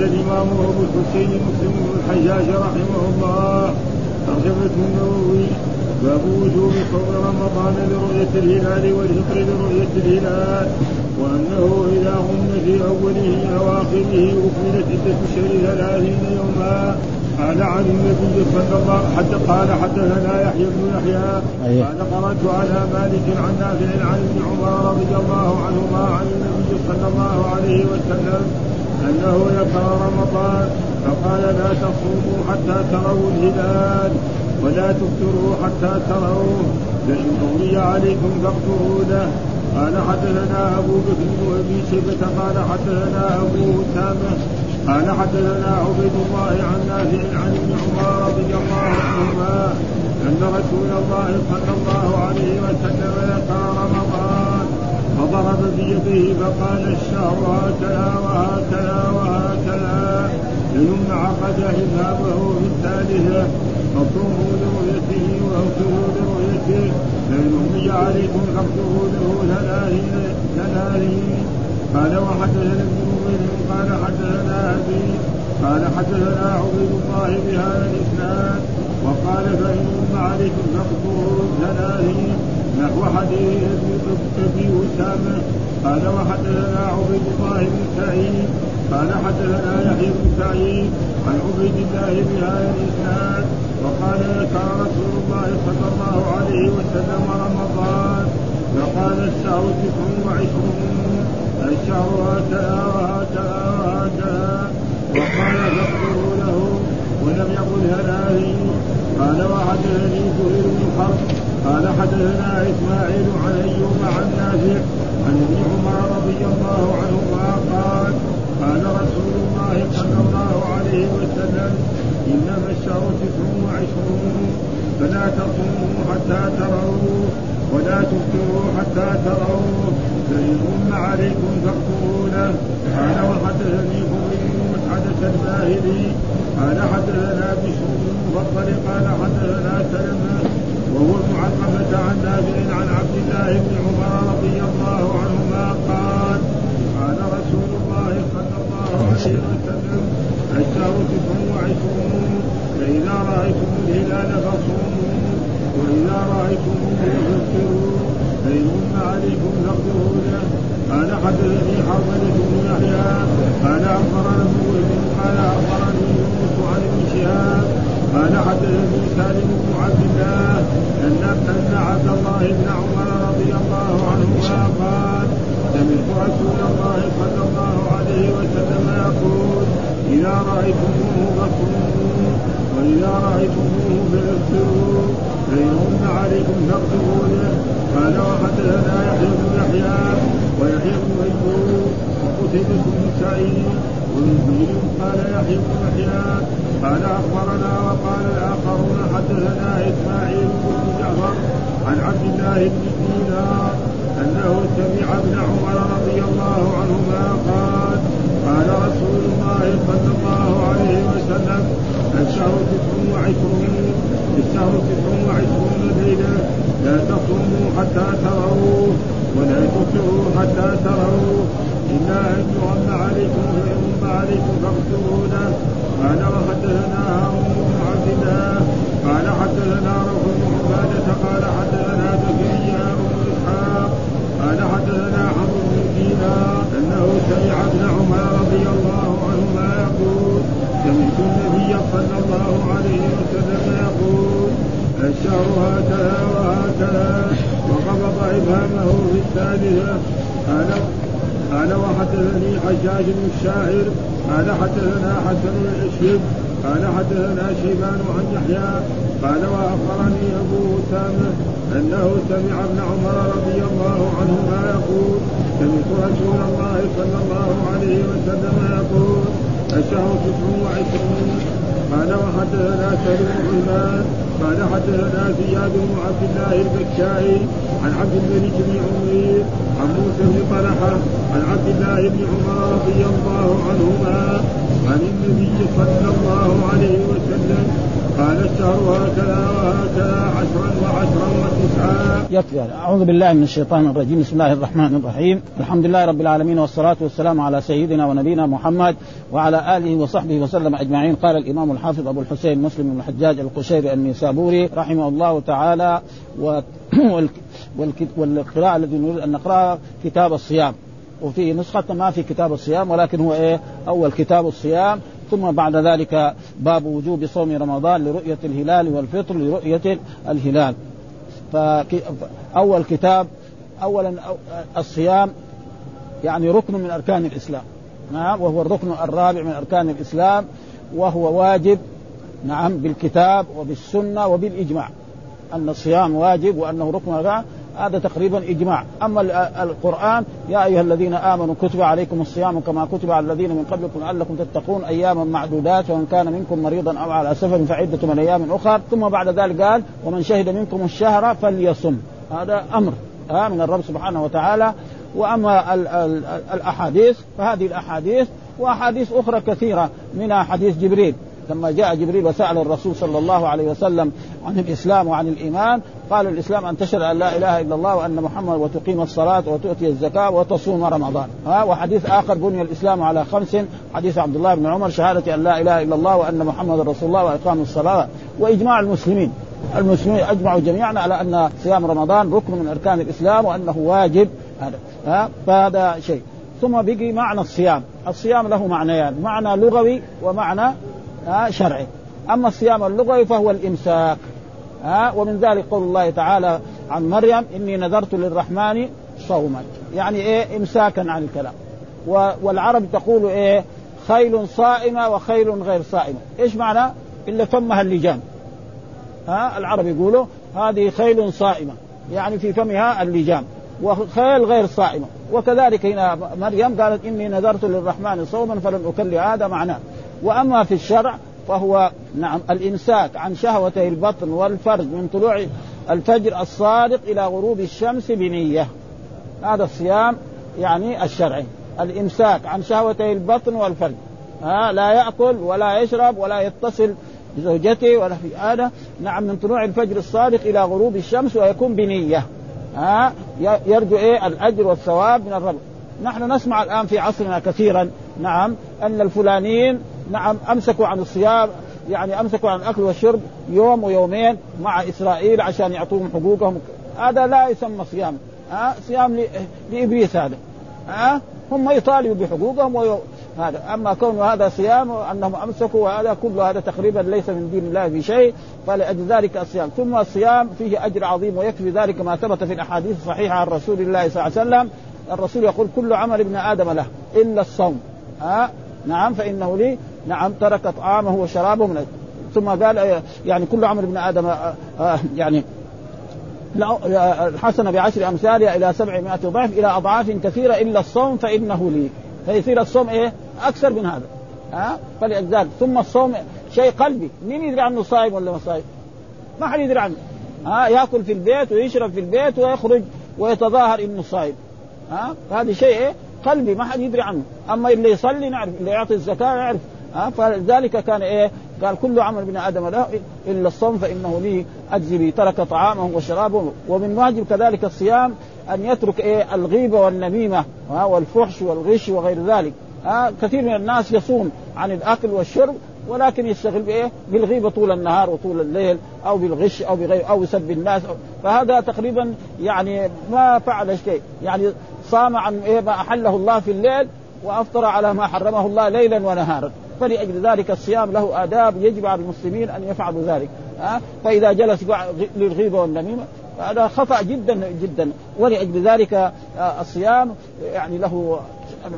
قال الإمام أبو الحسين مسلم بن الحجاج رحمه الله ترجمة النووي باب وجوب صوم رمضان لرؤية الهلال والفطر لرؤية الهلال وأنه إذا غم في أوله أواخره أكملت عدة شهر ثلاثين يوما قال عن النبي صلى الله وسلم قال حدثنا يحيى بن يحيى. قال قرأت على مالك عن نافع عن ابن عمر رضي الله عنهما عن النبي صلى الله عليه وسلم أنه ذكر رمضان. فقال لا تصوموا حتى تروا الهلال ولا تفطروا حتى تروه فان اغمي عليكم فاقتروا له قال حدثنا أبو بكر بن أبي شيبة قال حدثنا أبو أسامة قال حدثنا عبيد الله عن نافع عن ابن عمر رضي الله عنهما أن رسول الله صلى الله عليه وسلم ذكر رمضان فضرب بيده فقال الشهر هكذا وهكذا وهكذا ثم عقد حسابه في الثالثة. فصوموا لرؤيته واغفروا لرؤيته. فان امي عليكم فاغفروا له ثلاثين قال وحدثنا ابن قال حدثنا أبي قال حدثنا عبيد الله بهذا الإسناد وقال فإن عليكم فاقتلوا ثلاثين نحو حديث أبي أسامة. قال وحدثنا عبيد الله بن سعيد قال حدثنا يحيى بن سعيد عن عبيد الله بهذا الإسناد وقال ذكر رسول الله صلى الله عليه وسلم رمضان. فقال الشهر تسع وعشرون الشهر هكذا وهكذا وهكذا وقال فاغفروا له ولم يقل هذه قال وحدثني سهيل بن حرب. قال حدثنا إسماعيل عن أيوب عن نافع عن ابن عمر رضي الله عنهما قال قال رسول الله صلى الله عليه وسلم إنما الشهر تسع وعشرون فلا تصوموا حتى تروه ولا تفطروا حتى تروه فإن عليكم له قال وحدثني خبر بن حدث الباهلي قال حدثنا بشر بن المفضل قال حدثنا سلمة وهو المعلمة عن نافع عن عبد الله بن عمر رضي الله عنهما قال قال رسول الله صلى الله عليه وسلم الشهر تسع وعشرون فإذا رأيتم الهلال فصوموا وإذا رأيتموه فافطروا فإن غم عليكم فاغفروا له قال حدثني حرملة بن يحيى قال أخبرنا ابن قال أخبرني يونس عن ابن شهاب قال حدثني سالم بن عبد الله أن أن عبد الله بن عمر رضي الله عنهما قال سمعت رسول الله صلى الله عليه وسلم يقول إذا رأيتموه فاصوموا وإذا رأيتموه فافطروا فإن عليكم فاغفروا له قال وحدثنا يحيى بن يحيى ويحيى بن أيوب وقتيبة بن سعيد ومن قال يحيى بن يحيى قال أخبرنا وقال الآخرون حدثنا إسماعيل بن جعفر عن عبد الله بن دينار أنه سمع ابن عمر رضي الله عنهما قال قال رسول الله صلى الله عليه وسلم. الشهر تسع وعشرون الشهر تسع وعشرون ليلة لا تصوموا حتى تروه ولا تفطروا حتى تروه أن يغم عليكم فيغم عليكم له قال وحدثنا هارون بن عبد الله قال حدثنا روح بن عبادة. قال حدثنا زكريا بن إسحاق. قال حدثنا عمرو بن دينار. أنه سمع ابن عمر رضي الله عنهما يقول سمعت النبي صلى الله عليه وسلم يقول الشهر هكذا وهكذا. وقبض إبهامه في الثالثة. قال قال وحدثني حجاج بن الشاعر قال حدثنا حسن الاشهب قال حدثنا شيبان عن يحيى قال وأخبرني أبو أسامة أنه سمع ابن عمر رضي الله عنهما يقول سمعت رسول الله صلى الله عليه وسلم يقول الشهر تسع وعشرون. قال وحدثنا سلم بن عباد قال حدثنا زياد بن عبد الله البكائي عن عبد الملك بن عمير عن موسى بن طلحه عن عبد الله بن عمر رضي الله عنهما عن النبي صلى الله عليه وسلم قال الشهر هكذا وهكذا عشرا وعشرا وتسعا. يكفي أعوذ بالله من الشيطان الرجيم. بسم الله الرحمن الرحيم. الحمد لله رب العالمين والصلاة والسلام على سيدنا ونبينا محمد وعلى آله وصحبه وسلم أجمعين. قال الإمام الحافظ أبو الحسين مسلم بن الحجاج القشيري النيسابوري رحمه الله تعالى و... والقراءة التي نريد أن نقرأها كتاب الصيام. وفي نسخة ما في كتاب الصيام ولكن هو إيه؟ أول كتاب الصيام. ثم بعد ذلك باب وجوب صوم رمضان لرؤية الهلال والفطر لرؤية الهلال. فأول كتاب أولا الصيام يعني ركن من أركان الإسلام. نعم وهو الركن الرابع من أركان الإسلام وهو واجب نعم بالكتاب وبالسنة وبالإجماع. أن الصيام واجب وأنه ركن هذا تقريبا إجماع. أما القرآن يا أيها الذين آمنوا كتب عليكم الصيام كما كتب على الذين من قبلكم لعلكم تتقون اياما معدودات ومن كان منكم مريضا أو على سفر فعدة من أيام أخر. ثم بعد ذلك قال ومن شهد منكم الشهر فليصم. هذا أمر من الرب سبحانه وتعالى. وأما ال ال الأحاديث فهذه الأحاديث وأحاديث أخرى كثيرة منها حديث جبريل. لما جاء جبريل وسأل الرسول صلى الله عليه وسلم عن الإسلام وعن الإيمان. قال الإسلام أن تشهد أن لا إله إلا الله وأن محمد وتقيم الصلاة وتؤتي الزكاة وتصوم رمضان. ها وحديث آخر بني الإسلام على خمس حديث عبد الله بن عمر شهادة أن لا إله إلا الله وأن محمد رسول الله وإقام الصلاة. وإجماع المسلمين. المسلمين أجمعوا جميعا على أن صيام رمضان ركن من أركان الإسلام وأنه واجب. هذا ها فهذا شيء. ثم بقي معنى الصيام. الصيام له معنيان معنى لغوي ومعنى شرعي. أما الصيام اللغوي فهو الإمساك. ها ومن ذلك قول الله تعالى عن مريم إني نذرت للرحمن صوما. يعني إيه؟ امساكا عن الكلام. والعرب تقول إيه؟ خيل صائمة وخيل غير صائمة. إيش معنى؟ إلا فمها اللجام ها العرب يقولوا هذه خيل صائمة. يعني في فمها اللجام وخيل غير صائمة. وكذلك هنا مريم قالت إني نذرت للرحمن صوما فلن اكل هذا معناه. وأما في الشرع فهو نعم الإمساك عن شهوتي البطن والفرج من طلوع الفجر الصادق إلى غروب الشمس بنية. هذا الصيام يعني الشرعي. الإمساك عن شهوتي البطن والفرج. ها لا يأكل ولا يشرب ولا يتصل بزوجته ولا في هذا. نعم من طلوع الفجر الصادق إلى غروب الشمس ويكون بنية. ها يرجو إيه؟ الأجر والثواب من الرب نحن نسمع الآن في عصرنا كثيرا نعم أن الفلانيين نعم أمسكوا عن الصيام يعني أمسكوا عن الأكل والشرب يوم ويومين مع إسرائيل عشان يعطوهم حقوقهم. هذا لا يسمى صيام. ها؟ صيام لإبليس هذا. ها؟ هم يطالبوا بحقوقهم وي... هذا. أما كون هذا صيام انهم أمسكوا وهذا كل هذا تقريبا ليس من دين الله في شيء فلأجل ذلك الصيام. ثم الصيام فيه أجر عظيم ويكفي ذلك ما ثبت في الأحاديث الصحيحة عن رسول الله صلى الله عليه وسلم. الرسول يقول كل عمل ابن آدم له إلا الصوم. ها؟ نعم فإنه لي نعم ترك طعامه وشرابه من. ثم قال يعني كل عمل ابن آدم آه، آه، يعني الحسنة بعشر أمثالها إلى سبعمائة ضعف إلى أضعاف كثيرة إلا الصوم فإنه لي. فيصير الصوم إيه؟ أكثر من هذا. ها؟ فلذلك ثم الصوم شيء قلبي. مين يدري عنه صايم ولا ما صايم؟ ما حد يدري عنه. ها؟ يأكل في البيت ويشرب في البيت ويخرج ويتظاهر إنه صايم. ها؟ هذا شيء إيه؟ قلبي ما حد يدري عنه. أما اللي يصلي نعرف اللي يعطي الزكاة نعرف. ها فلذلك كان إيه؟ قال كل عمل ابن آدم له إلا الصوم فإنه لي اجزي به ترك طعامه وشرابه ومن واجب كذلك الصيام أن يترك إيه؟ الغيبة والنميمة والفحش والغش وغير ذلك. ها كثير من الناس يصوم عن الأكل والشرب ولكن يشتغل بإيه؟ بالغيبه طول النهار وطول الليل أو بالغش أو بغير أو يسب الناس. فهذا تقريبا يعني ما فعل شيء. يعني صام عن إيه؟ ما أحله الله في الليل وأفطر على ما حرمه الله ليلا ونهارا. فلأجل ذلك الصيام له آداب يجب على المسلمين أن يفعلوا ذلك. ها؟ فإذا جلس للغيبة والنميمة هذا خطأ جدا جدا. ولأجل ذلك آه، الصيام يعني له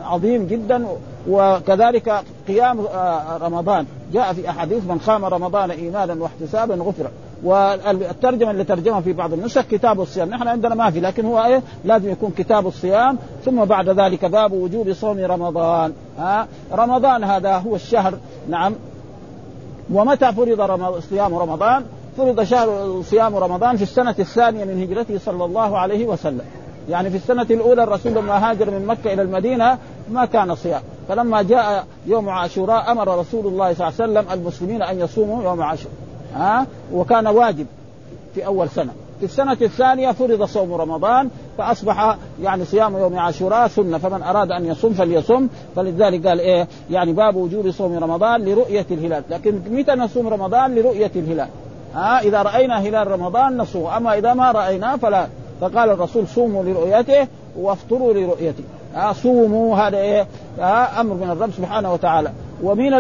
عظيم جدا وكذلك قيام آه، رمضان. جاء في أحاديث من قام رمضان إيمانا واحتسابا غفر. والترجمة اللي ترجمها في بعض النسخ كتاب الصيام. نحن عندنا ما في لكن هو إيه؟ لازم يكون كتاب الصيام. ثم بعد ذلك باب وجوب صوم رمضان. ها؟ رمضان هذا هو الشهر. نعم. ومتى فرض صيام رمضان؟ فرض شهر صيام رمضان في السنة الثانية من هجرته صلى الله عليه وسلم. يعني في السنة الأولى الرسول لما هاجر من مكة إلى المدينة ما كان صيام. فلما جاء يوم عاشوراء أمر رسول الله صلى الله عليه وسلم المسلمين أن يصوموا يوم عاشوراء. ها؟ وكان واجب في أول سنة. في السنة الثانية فرض صوم رمضان فأصبح يعني صيام يوم عاشوراء سنة. فمن أراد أن يصوم فليصم فلذلك قال إيه؟ يعني باب وجوب صوم رمضان لرؤية الهلال. لكن متى نصوم رمضان لرؤية الهلال؟ ها؟ إذا رأينا هلال رمضان نصوم. أما إذا ما رأيناه فلا. فقال الرسول صوموا لرؤيته وافطروا لرؤيته. آه صوموا هذا إيه؟ آه أمر من الرب سبحانه وتعالى. ومن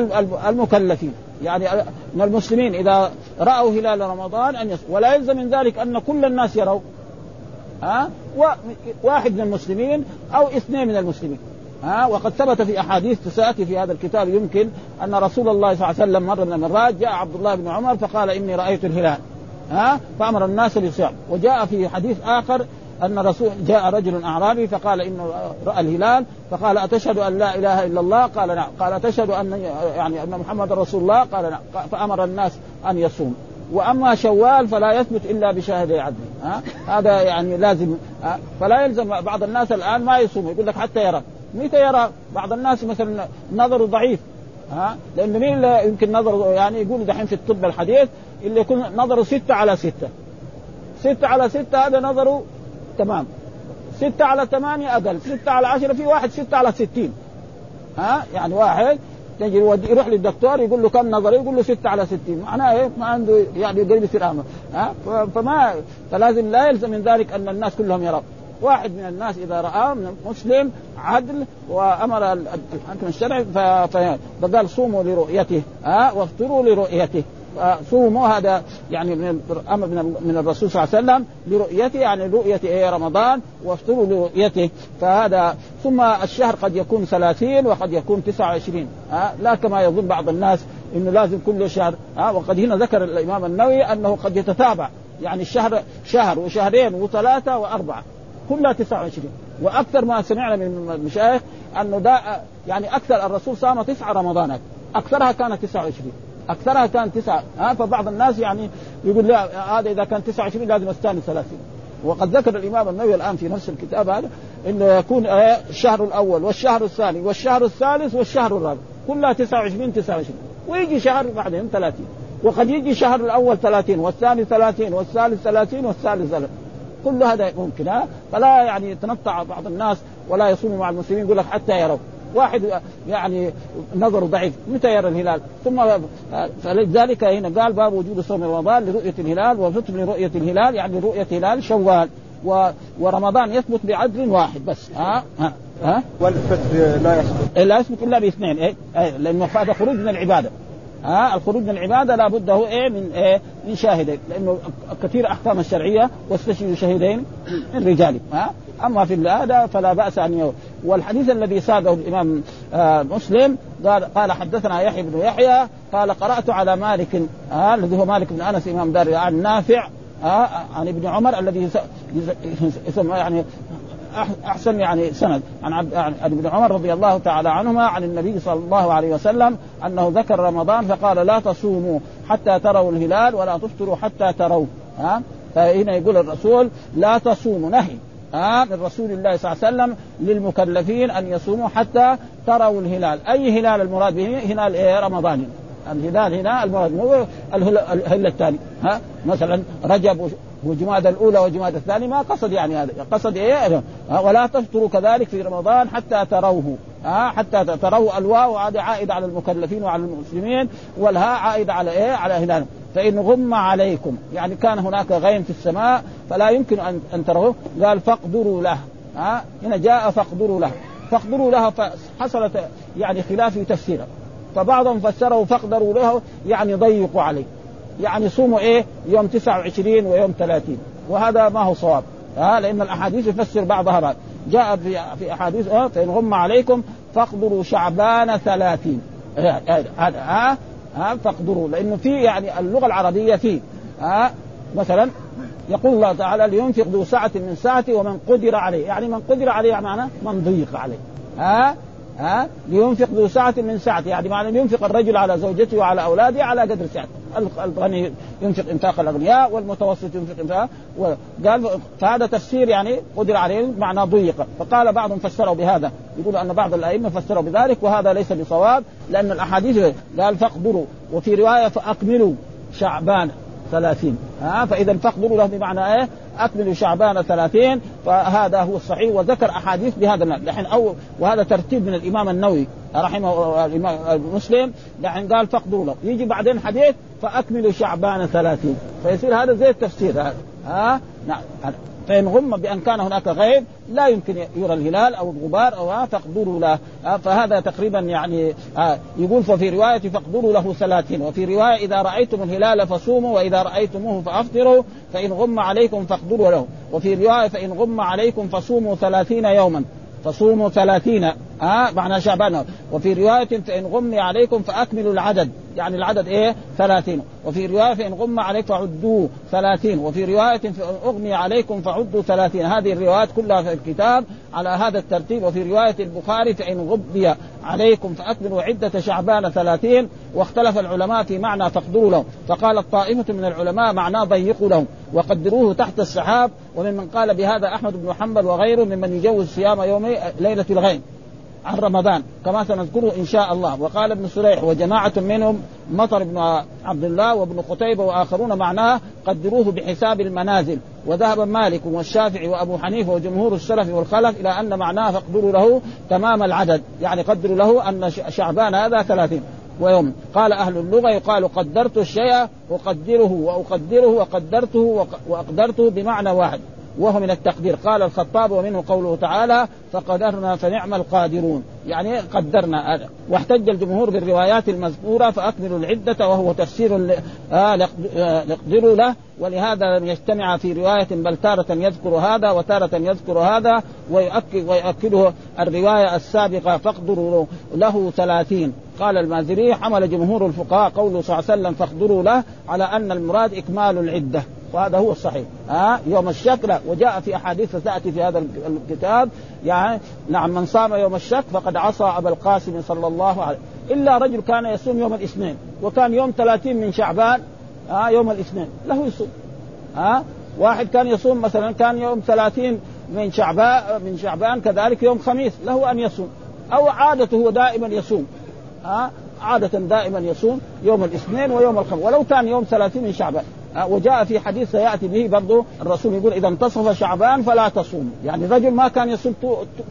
المكلفين. يعني من المسلمين إذا رأوا هلال رمضان أن يصوم ولا يلزم من ذلك أن كل الناس يروا. ها آه واحد من المسلمين أو اثنين من المسلمين. ها وقد ثبت في أحاديث تساتي في هذا الكتاب يمكن أن رسول الله صلى الله عليه وسلم مرة من المرات جاء عبد الله بن عمر فقال إني رأيت الهلال. ها؟ فأمر الناس بالصيام. وجاء في حديث آخر أن رسول جاء رجل أعرابي فقال إنه رأى الهلال فقال أتشهد أن لا إله إلا الله؟ قال نعم. قال أتشهد ان يعني أن محمد رسول الله؟ قال نعم. فأمر الناس أن يصوم وأما شوال فلا يثبت إلا بشاهدي عدل. ها؟ هذا يعني لازم ها؟ فلا يلزم بعض الناس الآن ما يصوم يقول لك حتى يرى. متى يرى؟ بعض الناس مثلا نظره ضعيف. ها؟ لأنه مين يمكن نظره يعني يقول دحين في الطب الحديث اللي يكون نظره ستة على ستة. ستة على ستة هذا نظره تمام. ستة على ثمانية أقل. ستة على عشرة في واحد ستة على ستين. ها؟ يعني واحد تجي يروح للدكتور يقول له كم نظري يقول له ستة على ستين. معناه إيه؟ ما عنده يعني قريب يصير اعمى ها؟ فما فلازم لا يلزم من ذلك أن الناس كلهم يروا. واحد من الناس إذا رآه مسلم عدل وأمر الحكم الشرعي فقال صوموا لرؤيته. ها؟ وافطروا لرؤيته. صوموا هذا يعني من أمر من الرسول صلى الله عليه وسلم لرؤيته يعني رؤيه إيه رمضان وافطروا لرؤيته. فهذا ثم الشهر قد يكون ثلاثين وقد يكون تسعة وعشرين. ها لا كما يظن بعض الناس إنه لازم كل شهر. ها وقد هنا ذكر الإمام النووي أنه قد يتتابع. يعني الشهر شهر وشهرين وثلاثة وأربعة كلها 29 وأكثر ما سمعنا من المشايخ أنه دا يعني أكثر الرسول صام تسعة رمضانات أكثرها كانت 29 أكثرها كان تسعة. ها فبعض الناس يعني يقول لا هذا إذا كان 29 لازم استاني 30 وقد ذكر الإمام النووي الآن في نفس الكتاب هذا إنه يكون الشهر الأول والشهر الثاني والشهر الثالث والشهر الرابع. كلها 29 29 ويجي شهر بعدين 30 وقد يجي شهر الأول 30 والثاني 30 والثالث 30 والثالث 30 كل هذا ممكن ها؟ فلا يعني يتنطع بعض الناس ولا يصوموا مع المسلمين يقول لك حتى يروا واحد يعني نظره ضعيف متى يرى الهلال؟ ثم فلذلك هنا قال باب وجود صوم رمضان لرؤية الهلال وفطر لرؤية الهلال يعني رؤية هلال شوال و... ورمضان يثبت بعدل واحد بس. ها؟ ها؟ ها؟ والفتر لا يثبت. لا يثبت إلا باثنين. إيه, إيه؟ لأنه هذا خروج من العبادة. ها؟ الخروج من العبادة لابد هو إيه من إيه من شاهدين لأنه كثير أحكام الشرعية واستشهدوا شهيدين من رجالهم. ها؟ أما في هذا فلا بأس أن والحديث الذي ساده الإمام آه مسلم قال قال حدثنا يحيى بن يحيى قال قرأت على مالك آه الذي هو مالك بن أنس إمام دار عن نافع آه عن ابن عمر الذي يسمى يعني أحسن يعني سند عن عبد عن ابن عمر رضي الله تعالى عنهما عن النبي صلى الله عليه وسلم أنه ذكر رمضان فقال لا تصوموا حتى تروا الهلال ولا تفطروا حتى تروا. ها فهنا يقول الرسول لا تصوموا نهي. ها من رسول الله صلى الله عليه وسلم للمكلفين أن يصوموا حتى تروا الهلال، أي هلال المراد به؟ هلال إيه؟ رمضان الهلال هنا المراد مو الهلال الثاني ها مثلا رجب وجماد الأولى وجماد الثاني ما قصد يعني هذا. قصد إيه؟ ولا تفطروا كذلك في رمضان حتى تروه. ها؟ حتى تروا الواو. هذه عائده على المكلفين وعلى المسلمين والهاء عائده على إيه؟ على هلال فإن غم عليكم. يعني كان هناك غيم في السماء فلا يمكن ان أن تروه. قال فاقدروا له. ها؟ هنا جاء فاقدروا له. فاقدروا لها فحصلت يعني خلاف في تفسيرها فبعضهم فسره فاقدروا له يعني ضيقوا عليه. يعني صوموا إيه؟ يوم 29 ويوم 30 وهذا ما هو صواب. ها؟ لأن الأحاديث يفسر بعضها بعض. جاء في في أحاديث آه فإن غم عليكم فاقدروا شعبان 30 هذا ها؟ ها؟ فاقدروا. لأنه في يعني اللغة العربية في ها؟ مثلا يقول الله تعالى لينفق ذو سعة من سعته ومن قدر عليه. يعني من قدر عليه معناه من ضيق عليه. ها؟ ها؟ لينفق ذو سعة من سعته. يعني معنى ينفق الرجل على زوجته وعلى أولاده على قدر سعته. الغني ينفق إنفاق الأغنياء والمتوسط ينفق إنفاق. قال فهذا تفسير يعني قدر عليه معنى ضيق. فقال بعضهم فسروا بهذا. يقول أن بعض الأئمة فسروا بذلك وهذا ليس بصواب لأن الأحاديث قال فاقدروا وفي رواية فاكملوا شعبان. ثلاثين. ها فإذا فاقدروا له بمعنى إيه؟ أكملوا شعبان ثلاثين فهذا هو الصحيح وذكر أحاديث بهذا الحين أو وهذا ترتيب من الإمام النووي رحمه الإمام مسلم يعني قال فاقدروا له. يجي بعدين حديث فأكملوا شعبان ثلاثين. فيصير هذا زي التفسير هذا. ها؟ نعم. فإن غم بأن كان هناك غيب لا يمكن يرى الهلال أو الغبار أو فاقدروا له. فهذا تقريبا يعني يقول ففي رواية فاقدروا له ثلاثين وفي رواية إذا رأيتم الهلال فصوموا وإذا رأيتموه فأفطروا فإن غم عليكم فاقدروا له. وفي رواية فإن غم عليكم فصوموا ثلاثين يوما. فصوموا ثلاثين ها معنى شعبان. وفي رواية فإن غمي عليكم فأكملوا العدد. يعني العدد إيه؟ ثلاثين. وفي رواية فإن غم عليكم فعدوا ثلاثين. وفي رواية فإن أغمي عليكم فعدوا ثلاثين. هذه الروايات كلها في الكتاب على هذا الترتيب. وفي رواية البخاري فإن غبي عليكم فأكملوا عدة شعبان ثلاثين. واختلف العلماء في معنى فاقدروا لهم. فقال طائفة من العلماء معناه ضيقوا لهم. وقدروه تحت السحاب. وممن قال بهذا أحمد بن حنبل وغيره ممن يجوز صيام يوم ليلة الغيم عن رمضان كما سنذكره إن شاء الله. وقال ابن سريح وجماعة منهم مطر بن عبد الله وابن قتيبة وآخرون معناه قدروه بحساب المنازل. وذهب مالك والشافعي وأبو حنيفة وجمهور السلف والخلف إلى أن معناه فاقدروا له تمام العدد. يعني قدروا له أن شعبان هذا ثلاثين. ويوم قال أهل اللغة يقال قدرت الشيء أقدره وأقدره وقدرته وأقدرته بمعنى واحد. وهو من التقدير. قال الخطاب ومنه قوله تعالى فقدرنا فنعم القادرون. يعني قدرنا. هذا واحتج الجمهور بالروايات المذكورة فأكملوا العدة وهو تفسير آه نقدر له. ولهذا لم يجتمع في رواية بل تارة يذكر هذا وتارة يذكر هذا ويؤكد ويؤكده الرواية السابقة فاقدروا له ثلاثين. قال المازري حمل جمهور الفقهاء قوله صلى الله عليه وسلم فاقدروا له على أن المراد إكمال العدة. وهذا هو الصحيح. ها؟ يوم الشك لا. وجاء في أحاديث ستاتي في هذا الكتاب يعني نعم من صام يوم الشك فقد عصى أبا القاسم صلى الله عليه إلا رجل كان يصوم يوم الاثنين وكان يوم 30 من شعبان ها يوم الاثنين له يصوم. ها؟ واحد كان يصوم مثلا كان يوم 30 من شعبان من شعبان كذلك يوم خميس له أن يصوم. أو عادته هو دائما يصوم. ها؟ عادة دائما يصوم يوم الاثنين ويوم الخميس. ولو كان يوم 30 من شعبان. وجاء في حديث سيأتي به برضه الرسول يقول إذا انتصف شعبان فلا تصوم. يعني رجل ما كان يصوم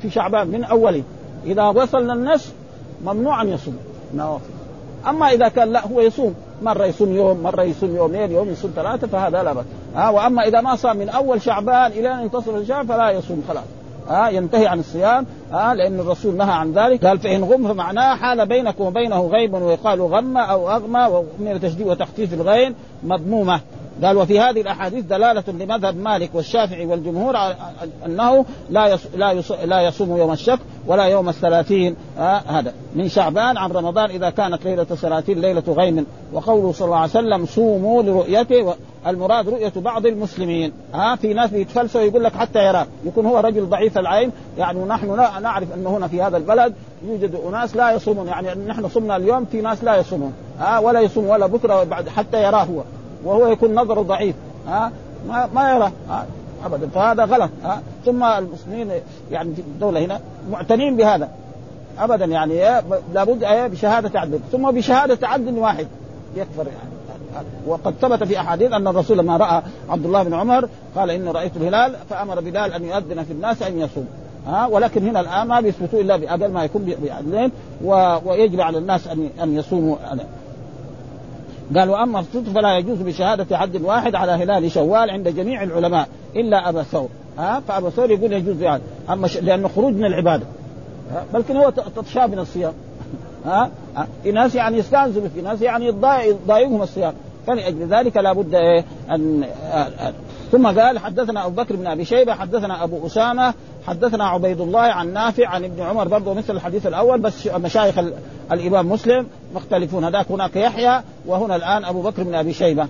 في شعبان من اوله إذا وصل للنصف ممنوع أن يصوم. نوافل. أما إذا كان لا هو يصوم. مرة يصوم يوم مرة يصوم يومين يوم يصوم ثلاثة فهذا لا بأس. ها وأما إذا ما صام من أول شعبان إلى أن ينتصف شعبان فلا يصوم خلاص. ها ينتهي عن الصيام. ها لأن الرسول نهى عن ذلك. قال فإن غم فمعناه حال بينك وبينه غيب ويقال غم أو أغمى ومن تشديد وتخفيف الغين مضمومة. قال وفي هذه الأحاديث دلالة لمذهب مالك والشافعي والجمهور أنه لا. لا. لا يصوم يوم الشك ولا يوم الثلاثين آه هذا من شعبان عن رمضان إذا كانت ليلة الثلاثين ليلة غيم وقوله صلى الله عليه وسلم صوموا لرؤيته المراد رؤية بعض المسلمين ها في ناس بيتفلسوا يقول لك حتى يرى يكون هو رجل ضعيف العين يعني ونحن نعرف أن هنا في هذا البلد يوجد أناس لا يصومون يعني نحن صمنا اليوم في ناس لا يصومون ها ولا يصوم ولا بكرة بعد حتى يراه هو وهو يكون نظره ضعيف ها؟ ما, ما يرى ها؟ ابدا. فهذا غلط ها؟ ثم المسلمين يعني في الدولة هنا معتنين بهذا. ابدا يعني لابد بشهادة عدل ثم بشهادة عدل واحد. يكفر يعني. وقد ثبت في أحاديث أن الرسول لما رأى عبد الله بن عمر قال إني رأيت الهلال فأمر بلال أن يؤذن في الناس أن يصوم ها؟ ولكن هنا الآن ما بيثبتوا إلا بأقل ما يكون بعدلين ويجري على الناس ان أن يصوموا قال واما الصدق فلا يجوز بشهادة حد واحد على هلال شوال عند جميع العلماء إلا أبا ثور. ها؟ فأبا ثور يقول يجوز يعني أما ش... لأنه خروج من العبادة. بلكن هو تطشاب من الصيام. ها؟ في ناس يعني يستأنسوا في ناس يعني يضايقهم الصيام. فلأجل ذلك لابد إيه؟ أن ثم قال حدثنا أبو بكر بن أبي شيبة حدثنا أبو أسامة حدثنا عبيد الله عن نافع عن ابن عمر برضه مثل الحديث الأول بس مشايخ الإمام مسلم مختلفون. هذاك هناك يحيى وهنا الآن أبو بكر بن أبي شيبة.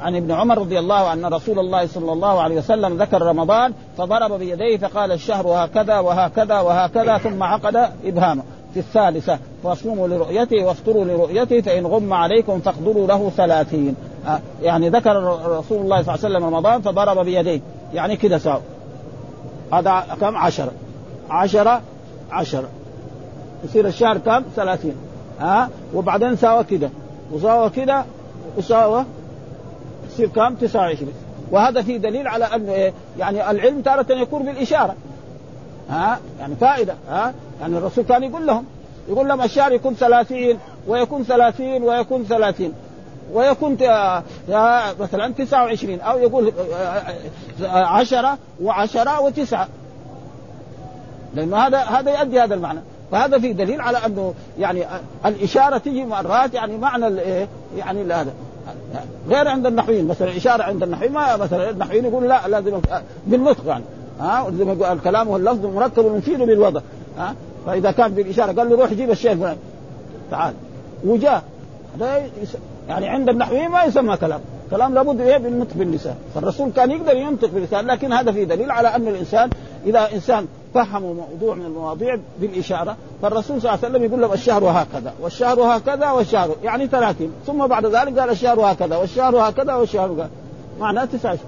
عن ابن عمر رضي الله عنه رسول الله صلى الله عليه وسلم ذكر رمضان فضرب بيديه فقال الشهر هكذا وهكذا وهكذا ثم عقد إبهامه. في الثالثة فاصوموا لرؤيته وافطروا لرؤيته فإن غم عليكم فاقدروا له ثلاثين. يعني ذكر رسول الله صلى الله عليه وسلم رمضان فضرب بيديه. يعني كده ساو هذا كم؟ عشرة. عشرة عشرة. يصير الشهر كم؟ ثلاثين. ها؟ وبعدين ساوى كده. وساوى كده وساوى تصير كم؟ 29 وهذا فيه دليل على انه إيه يعني العلم تارة يكون بالإشارة. ها؟ يعني فائدة. ها؟ يعني الرسول كان يقول لهم يقول لهم الشهر يكون 30 ويكون 30 ويكون 30 ويكون مثلا 29 أو يقول 10 و10 و9 لأنه هذا هذا يؤدي هذا المعنى. فهذا في دليل على أنه يعني الإشارة تجي مرات يعني معنى الايه يعني هذا غير عند النحويين. مثلا الإشارة عند النحويين ما مثلا النحويين يقول لا لازم بالنطق يعني. ها؟ الكلام هو اللفظ المركب المفيد بالوضع. ها؟ فإذا كان بالاشاره قال له روح جيب الشيء الفلاني تعال. وجاء. يعني عند النحويين ما يسمى كلام. كلام لابد إيه بالنطق باللسان. فالرسول كان يقدر ينطق باللسان لكن هذا في دليل على أن الإنسان إذا إنسان فهموا موضوع من المواضيع بالإشارة فالرسول صلى الله عليه وسلم يقول لهم الشهر هكذا والشهر هكذا والشهر يعني 30 ثم بعد ذلك قال الشهر هكذا والشهر هكذا والشهر هكذا معناه 19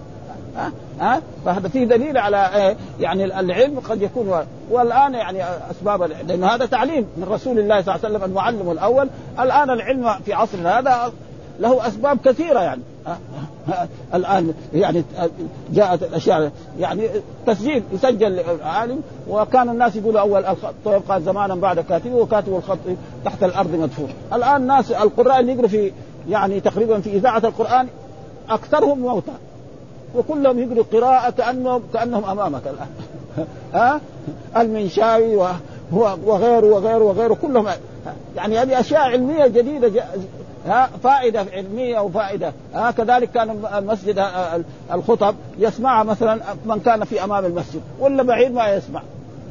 ها؟ ها؟ فهذا فيه دليل على إيه؟ يعني العلم قد يكون والآن يعني أسباب لأنه هذا تعليم من رسول الله صلى الله عليه وسلم المعلم الأول. الآن العلم في عصرنا هذا له أسباب كثيرة يعني. الآن يعني جاءت الاشياء يعني تسجيل يسجل العالم وكان الناس يقولوا أول الخط يبقى زمانا بعد كاتبه وكاتب الخط تحت الأرض مدفون الآن الناس القراء اللي يقروا في يعني تقريبا في إذاعة القرآن أكثرهم موتى. وكلهم يقروا قراءة كانهم كأنهم أمامك الآن. ها؟ المنشاوي وغيره وغيره وغيره. كلهم يعني هذه أشياء علمية جديدة ها فائدة علمية وفائده ها كذلك كان المسجد الخطب يسمعها مثلا من كان في أمام المسجد ولا بعيد ما يسمع.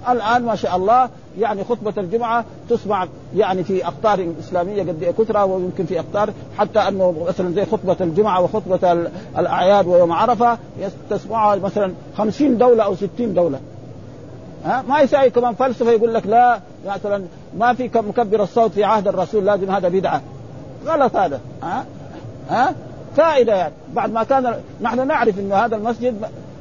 الآن ما شاء الله يعني خطبة الجمعة تسمع يعني في أقطار إسلامية قد كثرة ويمكن في أقطار حتى أنه مثلا زي خطبة الجمعة وخطبة الأعياد ويوم عرفة تسمعها مثلا خمسين دولة أو ستين دولة. ها ما يساوي كمان فلسفة يقول لك لا مثلا ما في مكبر الصوت في عهد الرسول لازم هذا بدعة. غلط هذا. ها؟ ها؟ فائدة يعني. بعد ما كان نحن نعرف انه هذا المسجد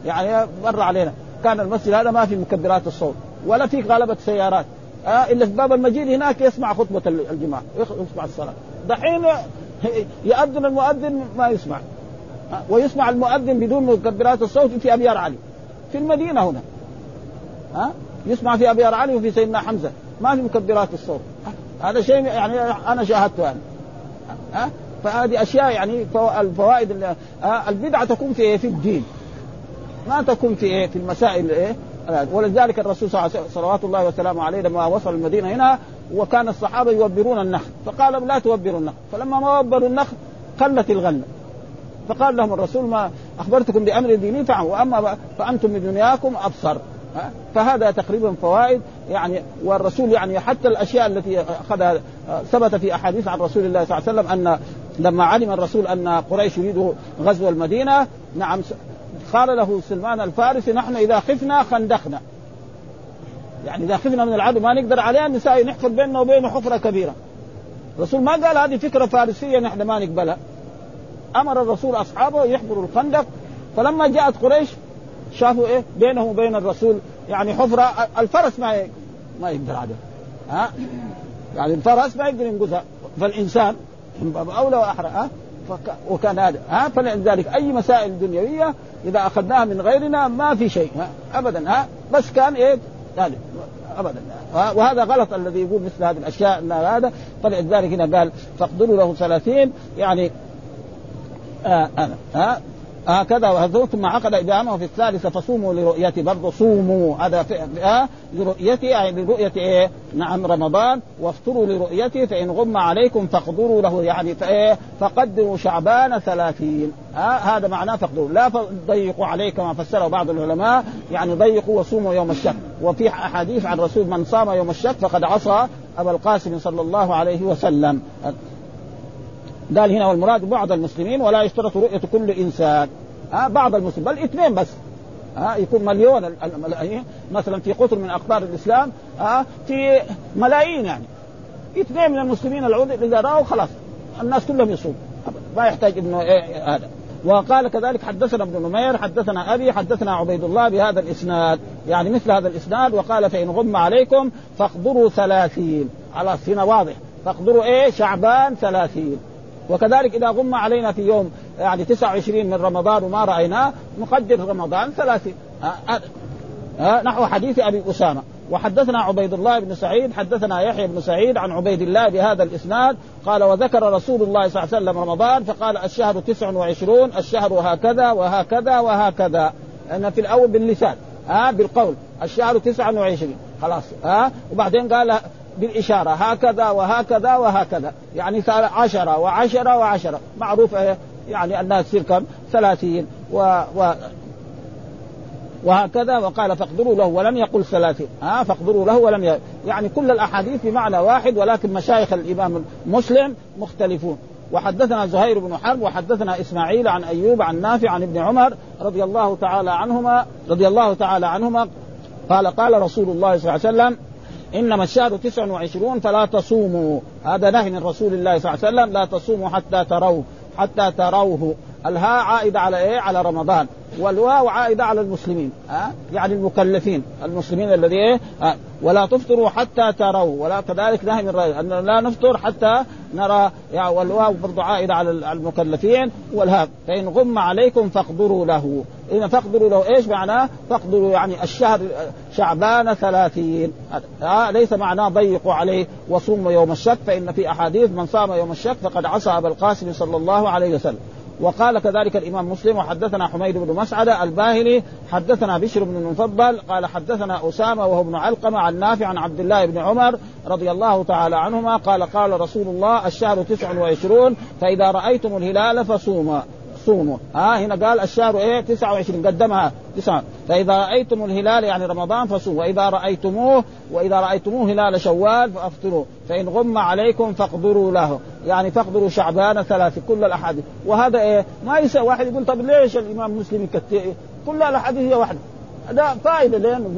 يعني مر علينا. كان المسجد هذا ما في مكبرات الصوت ولا في غلبة سيارات. آه إلا في باب المجيد هناك يسمع خطبة الجماعة يسمع الصلاة. دحين يأذن المؤذن ما يسمع. ويسمع المؤذن بدون مكبرات الصوت في أبيار علي. في المدينة هنا. ها؟ يسمع في أبيار علي وفي سيدنا حمزة. ما في مكبرات الصوت. هذا شيء يعني أنا شاهدته يعني ها؟ فهذه أشياء يعني الفوائد البدعة تكون في في الدين. ما تكون في إيه؟ في المسائل إيه؟ ولذلك الرسول صلوات الله وسلامه عليه لما وصل المدينة هنا وكان الصحابة يوبرون النخل. فقال لا توبروا النخل. فلما ما وبروا النخل قلت الغله فقال لهم الرسول ما أخبرتكم بأمر ديني؟ فعلوا وأما فأنتم بدنياكم أبصر. فهذا تقريبا فوائد يعني والرسول يعني حتى الأشياء التي أخذها ثبت في أحاديث عن رسول الله صلى الله عليه وسلم أن لما علم الرسول أن قريش يريد غزو المدينة نعم قال له سلمان الفارسي نحن إذا خفنا خندقنا. يعني إذا خفنا من العدو ما نقدر عليه النساء نحفر بيننا وبينه حفرة كبيرة. الرسول ما قال هذه فكرة فارسية نحن ما نقبلها. أمر الرسول أصحابه يحفروا الخندق. فلما جاءت قريش شافوا إيه؟ بينه وبين الرسول. يعني حفرة الفرس ما ما يقدر عليه ها؟ يعني الفرس ما يقدر ينقذها فالإنسان من باب أولى وأحرى ها؟ فك... وكان هذا ها؟ فلذلك أي مسائل دنيوية إذا أخذناها من غيرنا ما في شيء ها؟ ابدا ها؟ بس كان إيه؟ هذا ابدا وهذا غلط الذي يقول مثل هذه الأشياء إن هذا. فلذلك هنا قال فاقدروا له ثلاثين يعني آه أنا ها؟ هكذا وهذا ثم عقد إدامه في الثالثة فصوموا لرؤيتي برضه صوموا. هذا آه لرؤيتي يعني لرؤية إيه؟ نعم رمضان. وافطروا لرؤيتي فإن غم عليكم فاقدروا له يعني فإيه فقدروا شعبان ثلاثين. آه هذا معناه فاقدروا. لا ضيقوا عليه كما فسره بعض العلماء يعني ضيقوا وصوموا يوم الشك. وفي أحاديث عن رسول من صام يوم الشك فقد عصى أبا القاسم صلى الله عليه وسلم. قال هنا والمراد بعض المسلمين ولا يشترط رؤية كل إنسان. ها بعض المسلمين بل اثنين بس. ها يكون مليون الملايين مثلا في قطر من أقطار الإسلام ها في ملايين يعني. اثنين من المسلمين العود إذا راوا خلاص الناس كلهم يصوم. ما يحتاج إنه إيه هذا. وقال كذلك حدثنا ابن نمير حدثنا أبي حدثنا عبيد الله بهذا الإسناد. يعني مثل هذا الإسناد وقال فإن غم عليكم فاقدروا ثلاثين. خلاص هنا واضح. فاقدروا إيه؟ شعبان ثلاثين. وكذلك إذا غم علينا في يوم يعني 29 من رمضان وما رأيناه نقدر رمضان 30 ها ها نحو حديث أبي أسامة. وحدثنا عبيد الله بن سعيد حدثنا يحيى بن سعيد عن عبيد الله بهذا الإسناد قال وذكر رسول الله صلى الله عليه وسلم رمضان فقال الشهر تسع وعشرون الشهر هكذا وهكذا وهكذا. أن في الأول باللسان ها بالقول الشهر تسع وعشرين. خلاص ها وبعدين قال بالإشارة هكذا وهكذا وهكذا. يعني صار عشرة وعشرة وعشرة. معروف يعني الناس تصير كم؟ ثلاثين و, و وهكذا. وقال فاقدروا له ولم يقل ثلاثين. ها فاقدروا له ولم ي... يعني كل الأحاديث بمعنى واحد ولكن مشايخ الإمام مسلم مختلفون. وحدثنا زهير بن حرب وحدثنا إسماعيل عن أيوب عن نافع عن ابن عمر رضي الله تعالى عنهما رضي الله تعالى عنهما. قال قال رسول الله صلى الله عليه وسلم إنما الشهر تسع وعشرون فلا تصوموا. هذا نهي من رسول الله صلى الله عليه وسلم. لا تصوموا حتى تروه حتى تروه. الهاء عائدة على إيه؟ على رمضان. والواو عائدة على المسلمين ها؟ يعني المكلفين المسلمين الذي إيه؟ ها ولا تفطروا حتى تروا ولا كذلك نهي من رأي أن لا نفطر حتى نرى يعني والواو برضو عائدة على المكلفين والهاء فإن غم عليكم فاقدروا له. إن فاقدروا له إيش معناه فاقدروا يعني الشهر شعبان ثلاثين. ها ليس معناه ضيقوا عليه وصوموا يوم الشك فإن في أحاديث من صام يوم الشك فقد عصى أبا القاسم صلى الله عليه وسلم. وقال كذلك الإمام مسلم وحدثنا حميد بن مسعدة الباهلي حدثنا بشر بن المفضل قال حدثنا أسامة وهو ابن علقمة عن نافع عن عبد الله بن عمر رضي الله تعالى عنهما قال قال رسول الله الشهر تسع وعشرون فإذا رأيتم الهلال فصوموا صوموا ها هنا قال الشهر إيه؟ 29 قدمها تسعة. فإذا رأيتم الهلال يعني رمضان فصوموا. وإذا رأيتموه وإذا رأيتموه هلال شوال فأفطروا. فإن غم عليكم فاقدروا له. يعني فاقدروا شعبان ثلاثة كل الأحاديث. وهذا إيه؟ ما يسأل واحد يقول طب ليش الإمام مسلم يكتئ كل الأحاديث هي واحدة. هذا فائدة لين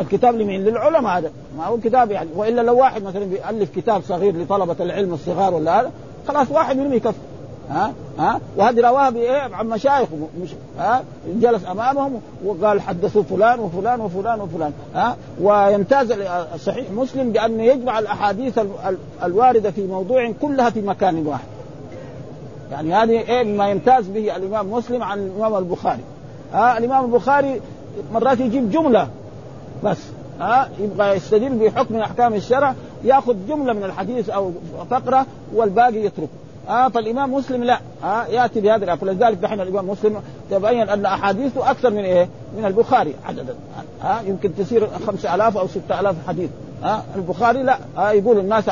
الكتاب لمين؟ للعلماء هذا. ما هو كتاب يعني. وإلا لو واحد مثلا بيألف كتاب صغير لطلبة العلم الصغار ولا هذا خلاص واحد منهم يكفي. ها؟ ها؟ وهذه رواها بايه عن مشايخ مش ها؟ جلس أمامهم وقال حدثوا فلان وفلان وفلان وفلان ها؟ ويمتاز صحيح مسلم بانه يجمع الأحاديث الواردة في موضوع كلها في مكان واحد. يعني هذه إيه مما يمتاز به الإمام مسلم عن الإمام البخاري. ها؟ الإمام البخاري مرات يجيب جملة بس ها؟ يبغى يستدل بحكم أحكام الشرع ياخذ جملة من الحديث أو فقرة والباقي يتركه. آه فالإمام مسلم لا. آه يأتي بهذا الأكل لذلك دحين الإمام مسلم تبين أن أحاديثه أكثر من إيه؟ من البخاري عددا. آه يمكن تصير 5000 أو 6000 حديث. آه البخاري لا. آه يقول الناس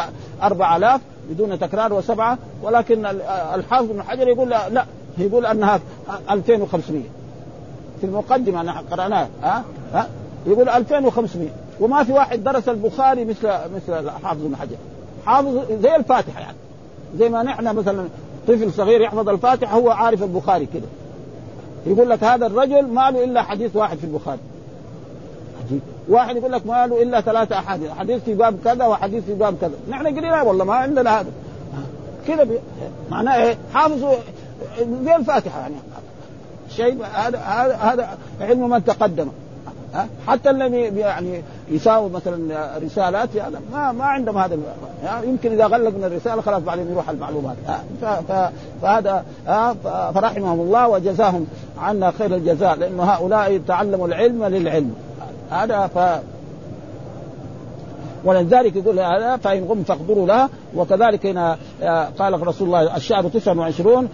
4000 بدون تكرار وسبعة ولكن الحافظ بن حجر يقول لا, لا. يقول أنها 2500 في المقدمة أنا قرأناها. ها آه آه. يقول 2500 وما في واحد درس البخاري مثل مثل الحافظ بن حجر. حافظ زي الفاتحة يعني. زي ما نحن مثلا طفل صغير يحفظ الفاتحة هو عارف البخاري كده. يقول لك هذا الرجل ما له إلا حديث واحد في البخاري. واحد يقول لك ما له إلا ثلاثة أحاديث. حديث في باب كذا وحديث في باب كذا. نحن قلنا والله ما عندنا هذا. كذا بي... معناه إيه؟ حافظوا زي الفاتحة يعني. شيء هذا هذا هذا علم من تقدم حتى الذي يعني يساوي مثلا رسالات يعني ما ما عندهم هذا يعني يمكن إذا غلق من الرسالة خلاص بعدين يروح المعلومات. فهذا فرحمهم الله وجزاهم عنا خير الجزاء لأن هؤلاء تعلموا العلم للعلم. هذا ولذلك يقول هذا فإن غم فاقدروا لها. وكذلك هنا آه، قال رسول الله الشهر 29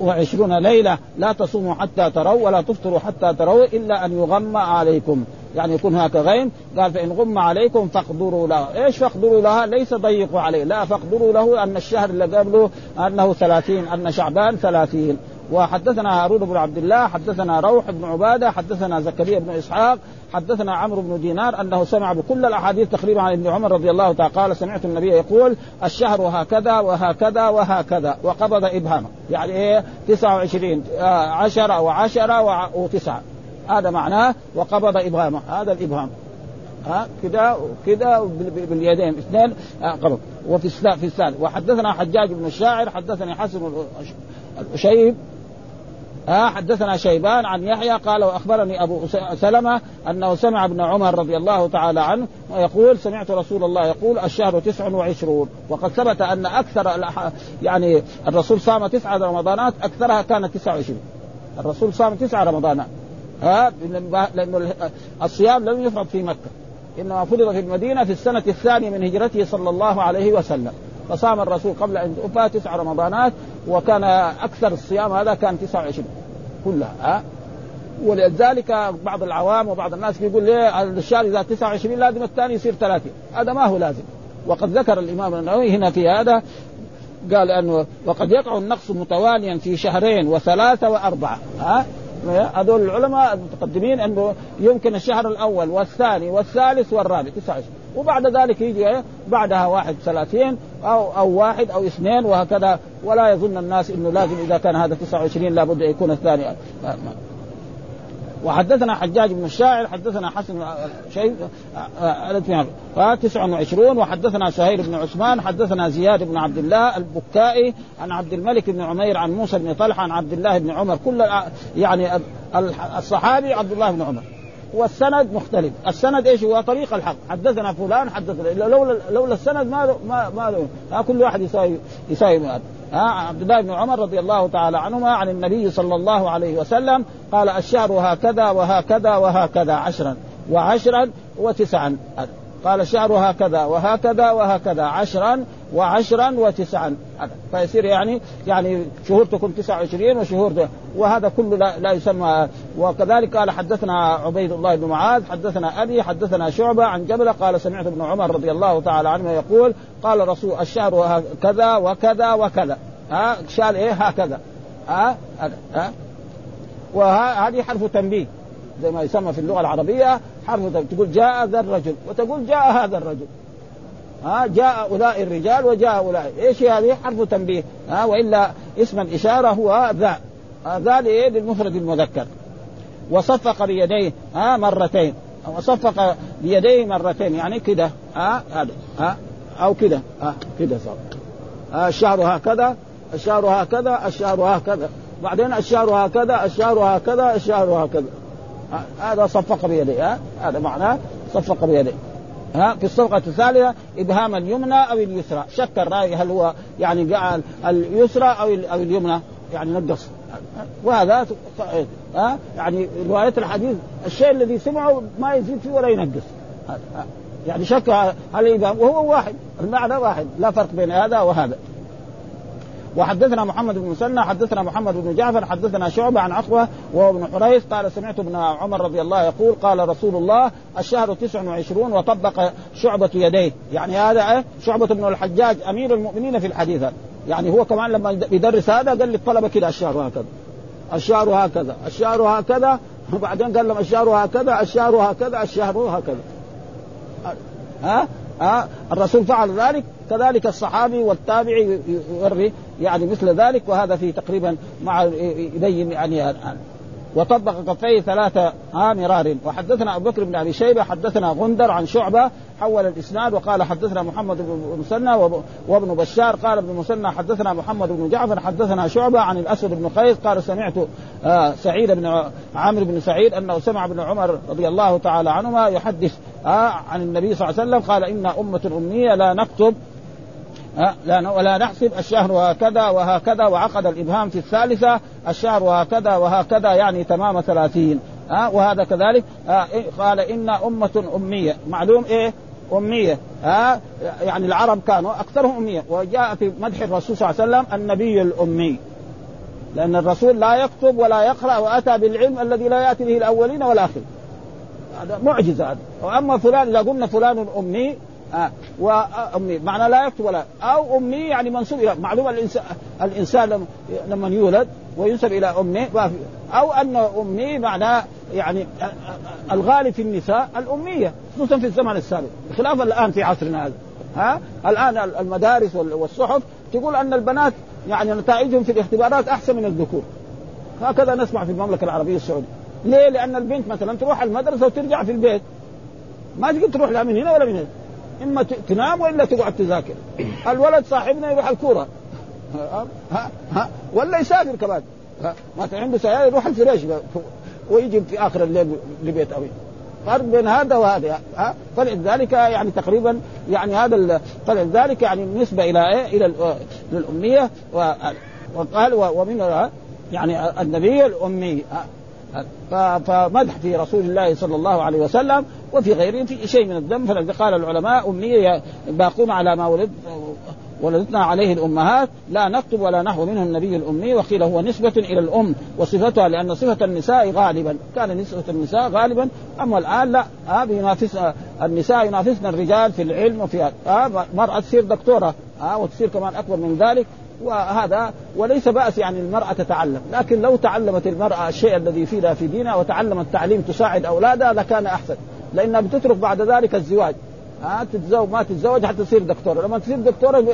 وعشرون ليلة لا تصوموا حتى تروا ولا تفطروا حتى تروا إلا أن يغم عليكم. يعني يكون هناك غيم. قال فإن غم عليكم فاقدروا له إيش فاقدروا لها؟ ليس ضيقوا عليه. لا فاقدروا له أن الشهر اللي قبله أنه ثلاثين أن شعبان ثلاثين. وحدثنا هارون بن عبد الله حدثنا روح بن عبادة حدثنا زكريا بن إسحاق حدثنا عمرو بن دينار أنه سمع بكل الأحاديث تقريبا عن ابن عمر رضي الله تعالى قال سمعت النبي يقول الشهر هكذا وهكذا وهكذا وقبض ابهامه يعني إيه؟ 29 10 و10 و9 هذا معناه وقبض ابهامه هذا الإبهام. ها؟ كذا كذا باليدين. اثنين قبض. وفي في الثالث وحدثنا حجاج بن الشاعر حدثني حسن الشيب آه حدثنا شيبان عن يحيى قال وأخبرني أبو سلمة أنه سمع ابن عمر رضي الله تعالى عنه يقول سمعت رسول الله يقول الشهر تسع وعشرون. وقد ثبت أن أكثر يعني الرسول صام تسعة رمضانات أكثرها كانت 29 الرسول صام تسعة رمضانات. ها لأنه الصيام لم يفرض في مكة. إنما فرض في المدينة في السنة الثانية من هجرته صلى الله عليه وسلم. فصام الرسول قبل أن يتوفى تسع رمضانات وكان أكثر الصيام هذا كان 29 كلها ها؟ ولذلك بعض العوام وبعض الناس بيقول ليه الشهر إذا 29 لازم الثاني يصير 30 هذا ما هو لازم. وقد ذكر الإمام النووي هنا في هذا قال أنه وقد يقع النقص متواليا في شهرين وثلاثة وأربعة ها؟ هذول العلماء المتقدمين أنه يمكن الشهر الأول والثاني والثالث والرابع 29 وبعد ذلك يجي بعدها واحد ثلاثين أو أو واحد أو اثنين وهكذا. ولا يظن الناس إنه لازم إذا كان هذا 29 لابد يكون الثاني. وحدثنا حجاج بن الشاعر حدثنا حسن شيء 29 وحدثنا سهير بن عثمان حدثنا زياد بن عبد الله البكائي عن عبد الملك بن عمير عن موسى بن طلحة عن عبد الله بن عمر. كل يعني الصحابي عبد الله بن عمر. والسند مختلف، السند إيش هو؟ طريق الحق، حدثنا فلان حدثنا لولا لولا السند ما ما ما كل واحد يساوي يساوي عبد الله بن عمر رضي الله تعالى عنهما عن النبي صلى الله عليه وسلم قال الشهر هكذا وهكذا وهكذا عشرا وعشرا وتسعا. قال الشهر هكذا وهكذا وهكذا عشرا وعشرا وتسعا. فيصير يعني يعني شهور تكون 29 وشهور ده. وهذا كله لا, لا يسمى وكذلك قال حدثنا عبيد الله بن معاذ حدثنا أبي حدثنا شعبة عن جبل قال سمعت ابن عمر رضي الله تعالى عنه يقول قال رسول الشهر كذا وكذا وكذا. ها؟ شال إيه؟ هكذا. ها؟ ها؟ وهذه حرف تنبيه. زي ما يسمى في اللغة العربية حرف تقول جاء ذا الرجل وتقول جاء هذا الرجل. ها جاء أولئك الرجال وجاء أولئك. إيش هذه؟ حرف تنبيه. ها وإلا اسم الإشارة هو ذا. ذا للمفرد المذكر. وصفق بيديه ها مرتين. وصفق بيديه مرتين يعني كده. ها هذا. ها أو كده. ها كده صار. الشهر هكذا الشهر هكذا الشهر هكذا. بعدين الشهر هكذا الشهر هكذا الشهر هكذا. هذا صفق بيديه هذا معناه صفق بيديه ها؟ في الصفقة الثالثة إبهام اليمنى أو اليسرى. شك الراوي هل هو يعني جعل اليسرى أو أو اليمنى يعني نقص. وهذا ها؟ يعني رواية الحديث الشيء الذي سمعه ما يزيد فيه ولا ينقص. يعني شك هل إبهام وهو واحد المعنى واحد لا فرق بين هذا وهذا. وحدثنا محمد بن مسنى حدثنا محمد بن جعفر حدثنا شعبة عن عقبة وهو ابن حريث قال سمعت ابن عمر رضي الله يقول قال رسول الله الشهر تسع وعشرون وطبق شعبة يديه. يعني هذا شعبة بن الحجاج أمير المؤمنين في الحديث يعني هو كمان لما يدرس هذا قال للطلبة كده الشهر هكذا الشهر هكذا الشهر هكذا وبعدين قال لهم الشهر هكذا الشهر هكذا الشهر هكذا. ها ها الرسول فعل ذلك؟ كذلك الصحابي والتابعي يوري يعني مثل ذلك وهذا في تقريبا مع يبين يعني وطبق كفيه ثلاثة ها مرار. وحدثنا أبو بكر بن أبي شيبة حدثنا غندر عن شعبة حول الإسناد وقال حدثنا محمد بن مسنى وابن بشار قال ابن مسنى حدثنا محمد بن جعفر حدثنا شعبة عن الأسود بن قيس قال سمعت آه سعيد بن عمرو بن سعيد أنه سمع ابن عمر رضي الله تعالى عنهما يحدث آه عن النبي صلى الله عليه وسلم قال إن أمة أمية لا نكتب لا ولا نحسب الشهر هكذا وهكذا وعقد الإبهام في الثالثة الشهر هكذا وهكذا يعني تمام ثلاثين ها؟ وهذا كذلك قال إن أمة أمية معلوم إيه؟ أمية ها؟ يعني العرب كانوا أكثرهم أمية وجاء في مدح الرسول صلى الله عليه وسلم النبي الأمي. لأن الرسول لا يكتب ولا يقرأ وأتى بالعلم الذي لا يأتي به الأولين والآخرين. هذا معجزة هذا وأما فلان إذا قلنا فلان أمي آه وأمي معنى لا يكتب ولا. أو أمي يعني منسوب إلى معلومة الإنسان الإنسان لما يولد وينسب إلى أمه أو أن أمي معناه يعني الغالب في النساء الأمية خصوصا في الزمن السابق. بخلاف الآن في عصرنا هذا. ها؟ الآن المدارس والصحف تقول أن البنات يعني نتائجهم في الاختبارات أحسن من الذكور. هكذا نسمع في المملكة العربية السعودية. ليه؟ لأن البنت مثلا تروح المدرسة وترجع في البيت. ما تقدر تروح لا من هنا ولا من هنا. إما تنام وإلا تقعد تذاكر. الولد صاحبنا يروح الكورة. ها ها ولا يسافر كمان. ما عنده سيارة يروح الفراش ويجي في آخر الليل لبيت ابيه فرق بين هذا وهذا. ها فلذلك يعني تقريبا يعني هذا فلذلك يعني بالنسبة إلى إيه؟ إلى الاميه وقال ومن يعني النبي الأمي. فمدح في رسول الله صلى الله عليه وسلم وفي غيره في شيء من الذنب. فلذلك قال العلماء أمية باقون على ما ولد ولدتنا عليه الأمهات لا نكتب ولا نحو منه النبي الأمي وقيل هو نسبة إلى الأم وصفتها لأن صفة النساء غالبا. كان نسبة النساء غالبا. أما الآن لا هذه ينافس النساء ينافسن الرجال في العلم وفي هذا مرأة تصير دكتورة ها وتصير كمان أكبر من ذلك. وهذا وليس بأس يعني المرأة تتعلم. لكن لو تعلمت المرأة الشيء الذي يفيدها في دينها وتعلمت تعليم تساعد أولادها لكان أحسن. لأنها بتترك بعد ذلك الزواج. ها تتزوج ما تتزوج حتى تصير دكتورة. لما تصير دكتورة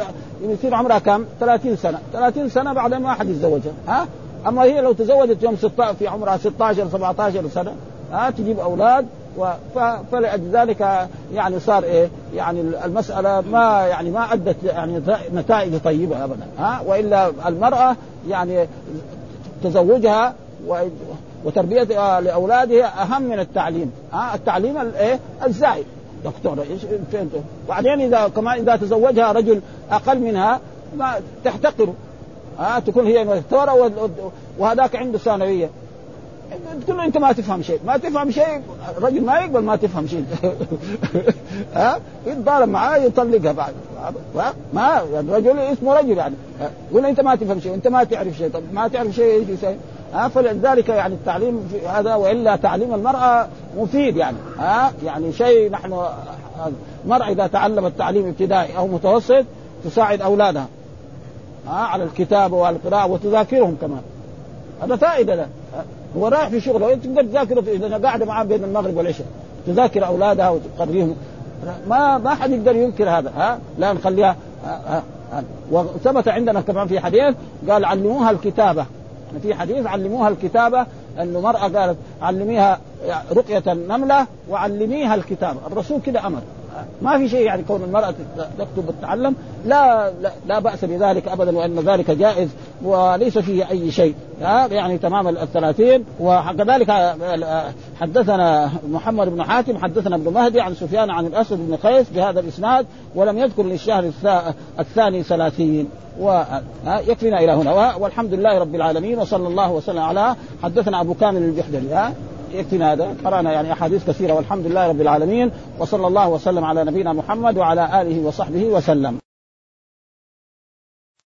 يصير عمرها كم؟ 30 سنة. 30 سنة بعدين ما حد يتزوجها. ها؟ أما هي لو تزوجت يوم 16 في عمرها 16 17 سنة ها تجيب أولاد فلذلك يعني صار إيه؟ يعني المسألة ما يعني ما أدت يعني نتائج طيبة ابدا ها؟ وإلا المرأة يعني تزوجها وتربيتها لأولادها أهم من التعليم ها؟ التعليم الايه الزائد. إيش فهمتوا بعدين إذا كمان إذا تزوجها رجل أقل منها ما تحتقره ها؟ تكون هي دكتوره وهذاك عنده ثانوية. تقول له أنت ما تفهم شيء. ما تفهم شيء الرجل ما يقبل ما تفهم شيء. ها؟ يتضارب معاه يطلقها بعد. ما؟ الرجل اسمه رجل يعني. يقول أنت ما تفهم شيء أنت ما تعرف شيء. طب ما تعرف شيء يجي شيء ها؟ فلذلك يعني التعليم في هذا وإلا تعليم المرأة مفيد يعني. ها؟ يعني شيء نحن المرأة إذا تعلمت تعليم ابتدائي أو متوسط تساعد أولادها. ها؟ على الكتابة والقراءة وتذاكرهم كمان. هذا فائدة له هو رايح في شغله تقدر تذاكر اذا قاعدة معاه بين المغرب والعشاء. تذاكر أولادها وتقريهم. ما ما حد يقدر ينكر هذا ها؟ لا نخليها ها ها وثبت عندنا كمان في حديث قال علموها الكتابة. في حديث علموها الكتابة انه مرأة قالت علميها رقية النملة وعلميها الكتابة. الرسول كده أمر. ما في شيء يعني كون المرأة تكتب وتتعلم لا, لا لا بأس بذلك أبدا وأن ذلك جائز وليس فيه أي شيء. يعني تمام الثلاثين. وكذلك حدثنا محمد بن حاتم حدثنا ابن مهدي عن سفيان عن الأسد بن قيس بهذا الإسناد ولم يذكر للشهر الثاني ثلاثين. ويكفينا إلى هنا. والحمد لله رب العالمين وصلى الله وسلم على حدثنا أبو كامل البحدري يكفينا هذا قرأنا يعني أحاديث كثيرة والحمد لله رب العالمين. وصلى الله وسلم على نبينا محمد وعلى آله وصحبه وسلم.